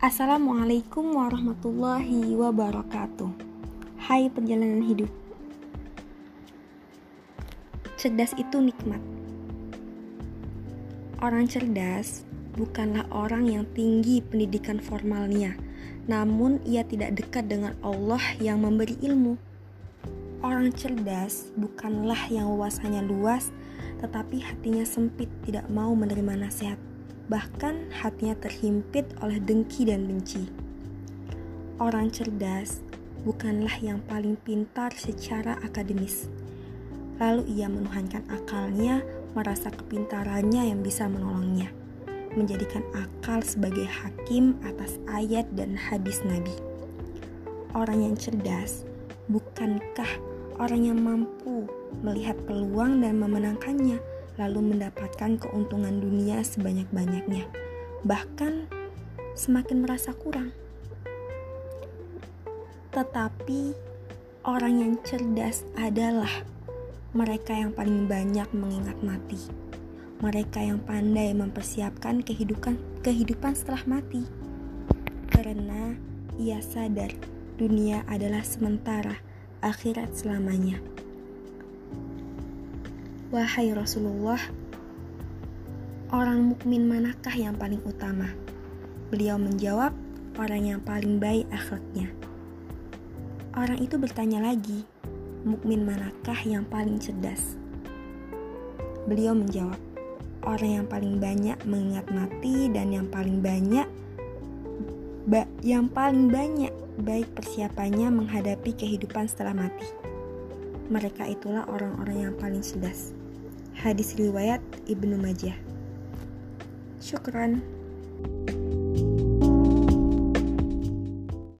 Assalamualaikum warahmatullahi wabarakatuh. Hai perjalanan hidup. Cerdas itu nikmat. Orang cerdas bukanlah orang yang tinggi pendidikan formalnya, namun ia tidak dekat dengan Allah yang memberi ilmu. Orang cerdas bukanlah yang wawasannya luas, tetapi hatinya sempit, tidak mau menerima nasihat bahkan hatinya terhimpit oleh dengki dan benci. Orang cerdas bukanlah yang paling pintar secara akademis. Lalu ia menuhankan akalnya, merasa kepintarannya yang bisa menolongnya, menjadikan akal sebagai hakim atas ayat dan hadis Nabi. Orang yang cerdas bukankah orang yang mampu melihat peluang dan memenangkannya? Lalu mendapatkan keuntungan dunia sebanyak-banyaknya, bahkan semakin merasa kurang. Tetapi orang yang cerdas adalah mereka yang paling banyak mengingat mati. Mereka yang pandai mempersiapkan kehidupan kehidupan setelah mati. Karena ia sadar dunia adalah sementara, akhirat selamanya. Wahai Rasulullah, orang mukmin manakah yang paling utama? Beliau menjawab, orang yang paling baik akhlaknya. Orang itu bertanya lagi, mukmin manakah yang paling cerdas? Beliau menjawab, orang yang paling banyak mengingat mati dan yang paling banyak ba yang paling banyak baik persiapannya menghadapi kehidupan setelah mati. Mereka itulah orang-orang yang paling cerdas. Hadis riwayat Ibnu Majah. Syukran.